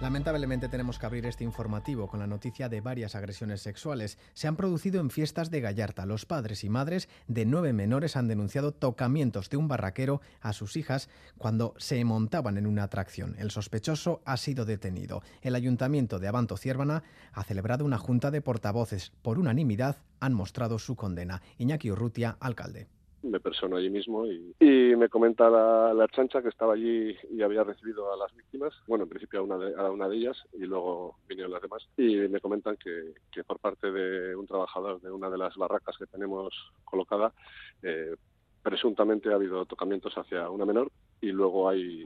Lamentablemente tenemos que abrir este informativo con la noticia de varias agresiones sexuales. Se han producido en fiestas de Gallarta. Los padres y madres de nueve menores han denunciado tocamientos de un barraquero a sus hijas cuando se montaban en una atracción. El sospechoso ha sido detenido. El ayuntamiento de Abanto Ciervana ha celebrado una junta de portavoces. Por unanimidad han mostrado su condena. Iñaki Urrutia, alcalde me persono allí mismo y, y me comenta la, la, chancha que estaba allí y había recibido a las víctimas, bueno, en principio a una de, a una de ellas y luego vinieron las demás, y me comentan que, que, por parte de un trabajador de una de las barracas que tenemos colocada, eh, presuntamente ha habido tocamientos hacia una menor y luego hay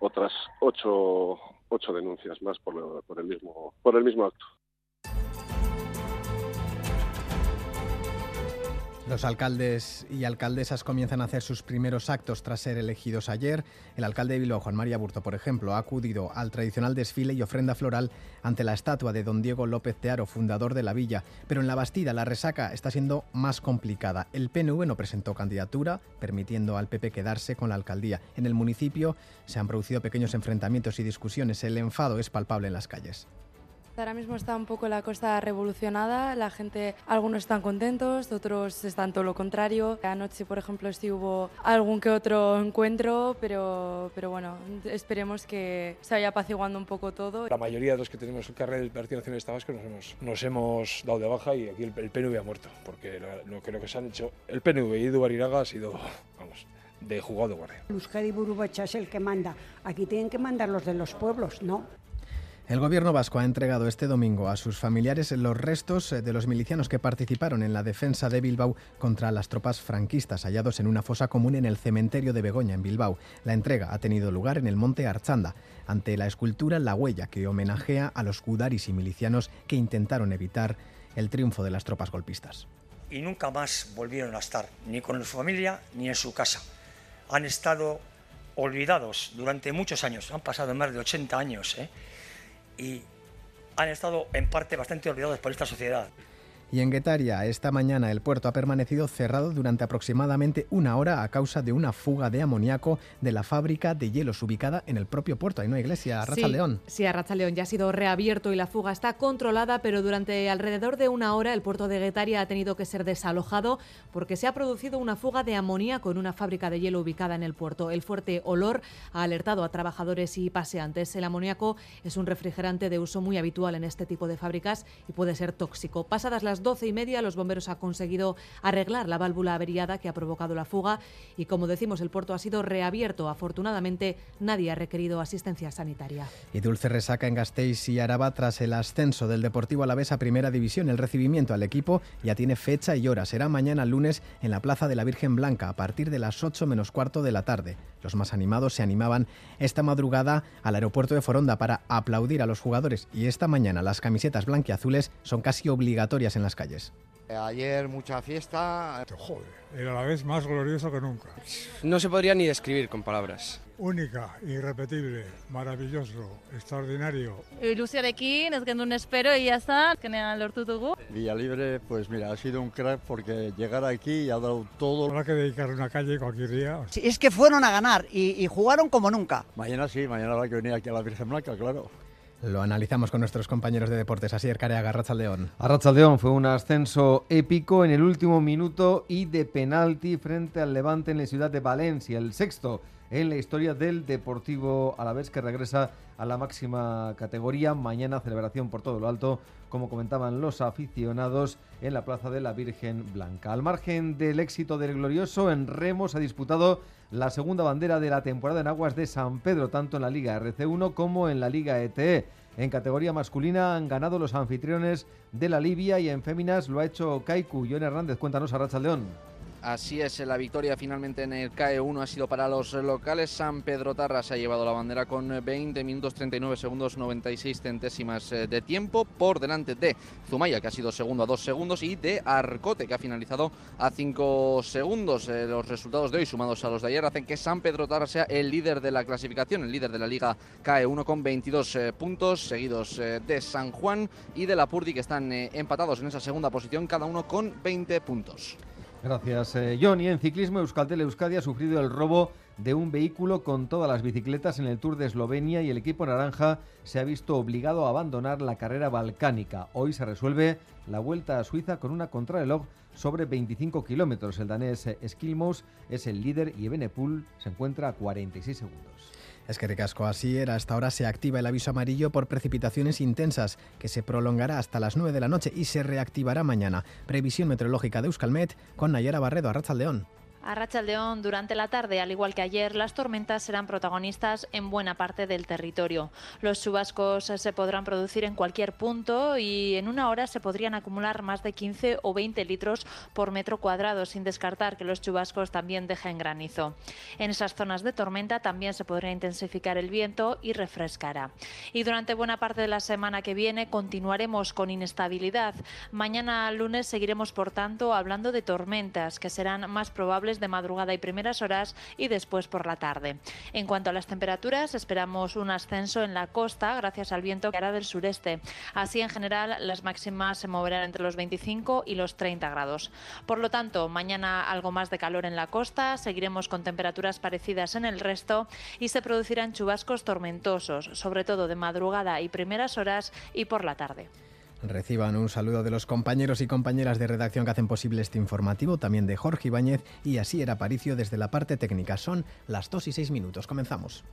otras ocho, ocho denuncias más por, por, el mismo, por el mismo acto. Los alcaldes y alcaldesas comienzan a hacer sus primeros actos tras ser elegidos ayer. El alcalde de Bilbao, Juan María Burto, por ejemplo, ha acudido al tradicional desfile y ofrenda floral ante la estatua de don Diego López de Aro, fundador de la villa. Pero en la Bastida la resaca está siendo más complicada. El PNV no presentó candidatura, permitiendo al PP quedarse con la alcaldía. En el municipio se han producido pequeños enfrentamientos y discusiones. El enfado es palpable en las calles. Ahora mismo está un poco la costa revolucionada, la gente, algunos están contentos, otros están todo lo contrario. Anoche, por ejemplo, sí hubo algún que otro encuentro, pero, pero bueno, esperemos que se vaya apaciguando un poco todo. La mayoría de los que tenemos el carrera del Partido Nacionalista Vasco nos hemos, nos hemos dado de baja y aquí el, el PNV ha muerto, porque lo, lo, que, lo que se han hecho, el PNV y Edu Ariraga ha sido, vamos, de jugado guardia. Euskadi Burubacha es el que manda, aquí tienen que mandar los de los pueblos, ¿no? El gobierno vasco ha entregado este domingo a sus familiares los restos de los milicianos que participaron en la defensa de Bilbao contra las tropas franquistas hallados en una fosa común en el cementerio de Begoña, en Bilbao. La entrega ha tenido lugar en el monte Archanda, ante la escultura La Huella, que homenajea a los gudaris y milicianos que intentaron evitar el triunfo de las tropas golpistas. Y nunca más volvieron a estar, ni con su familia ni en su casa. Han estado olvidados durante muchos años, han pasado más de 80 años. ¿eh? Y han estado en parte bastante olvidados por esta sociedad. Y en Guetaria, esta mañana el puerto ha permanecido cerrado durante aproximadamente una hora a causa de una fuga de amoníaco de la fábrica de hielos ubicada en el propio puerto. Hay una iglesia, Raza sí, León. Sí, Arracha León ya ha sido reabierto y la fuga está controlada, pero durante alrededor de una hora el puerto de Guetaria ha tenido que ser desalojado porque se ha producido una fuga de amoníaco en una fábrica de hielo ubicada en el puerto. El fuerte olor ha alertado a trabajadores y paseantes. El amoníaco es un refrigerante de uso muy habitual en este tipo de fábricas y puede ser tóxico. Pasadas las 12 y media, los bomberos han conseguido arreglar la válvula averiada que ha provocado la fuga y, como decimos, el puerto ha sido reabierto. Afortunadamente, nadie ha requerido asistencia sanitaria. Y dulce resaca en Gasteiz y Araba tras el ascenso del Deportivo Alavés a Primera División. El recibimiento al equipo ya tiene fecha y hora. Será mañana lunes en la Plaza de la Virgen Blanca a partir de las 8 menos cuarto de la tarde. Los más animados se animaban esta madrugada al aeropuerto de Foronda para aplaudir a los jugadores y esta mañana las camisetas blanquiazules son casi obligatorias en las calles. Ayer mucha fiesta. Joder, era la vez más glorioso que nunca. No se podría ni describir con palabras. Única, irrepetible, maravilloso, extraordinario. Ilusionekin, ez genuen espero, y ya está, genean lortu dugu. Villalibre, pues mira, ha sido un crack porque llegar aquí y ha dado todo. Habrá que dedicar una calle cualquier día. Sí, es que fueron a ganar y, y jugaron como nunca. Mañana sí, mañana habrá que venir aquí a la Virgen Blanca, claro. Lo analizamos con nuestros compañeros de deportes. Así Careaga, Arrachaldeón. Arrachaldeón fue un ascenso épico en el último minuto y de penalti frente al Levante en la ciudad de Valencia, el sexto en la historia del Deportivo Alavés que regresa a la máxima categoría. Mañana celebración por todo lo alto, como comentaban los aficionados en la Plaza de la Virgen Blanca. Al margen del éxito del glorioso, en Remos ha disputado la segunda bandera de la temporada en aguas de San Pedro, tanto en la Liga RC1 como en la Liga ETE. En categoría masculina han ganado los anfitriones de la Libia y en féminas lo ha hecho Kaiku. John Hernández, cuéntanos a Racha León. Así es, la victoria finalmente en el CAE 1 ha sido para los locales. San Pedro Tarra se ha llevado la bandera con 20 minutos 39 segundos 96 centésimas eh, de tiempo por delante de Zumaya, que ha sido segundo a 2 segundos, y de Arcote, que ha finalizado a 5 segundos. Eh, los resultados de hoy, sumados a los de ayer, hacen que San Pedro Tarra sea el líder de la clasificación, el líder de la Liga CAE 1 con 22 eh, puntos, seguidos de San Juan y de la Purdi, que están empatados en esa segunda posición, cada uno con 20 puntos. Gracias, eh, Johnny. En ciclismo, Euskaltel Euskadi ha sufrido el robo de un vehículo con todas las bicicletas en el Tour de Eslovenia y el equipo naranja se ha visto obligado a abandonar la carrera balcánica. Hoy se resuelve la vuelta a Suiza con una contrarreloj sobre 25 kilómetros. El danés Skilmos es el líder y Ebenepul se encuentra a 46 segundos. Es que ricasco así era. Hasta ahora se activa el aviso amarillo por precipitaciones intensas, que se prolongará hasta las 9 de la noche y se reactivará mañana. Previsión meteorológica de Euskalmet con Nayara Barredo, a León. A Rachaldeón, durante la tarde, al igual que ayer, las tormentas serán protagonistas en buena parte del territorio. Los chubascos se podrán producir en cualquier punto y en una hora se podrían acumular más de 15 o 20 litros por metro cuadrado, sin descartar que los chubascos también dejen granizo. En esas zonas de tormenta también se podrá intensificar el viento y refrescará. Y durante buena parte de la semana que viene continuaremos con inestabilidad. Mañana lunes seguiremos, por tanto, hablando de tormentas que serán más probables de madrugada y primeras horas y después por la tarde. En cuanto a las temperaturas, esperamos un ascenso en la costa gracias al viento que hará del sureste. Así, en general, las máximas se moverán entre los 25 y los 30 grados. Por lo tanto, mañana algo más de calor en la costa, seguiremos con temperaturas parecidas en el resto y se producirán chubascos tormentosos, sobre todo de madrugada y primeras horas y por la tarde. Reciban un saludo de los compañeros y compañeras de redacción que hacen posible este informativo, también de Jorge Ibáñez y así era Aparicio desde la parte técnica. Son las 2 y 6 minutos. Comenzamos.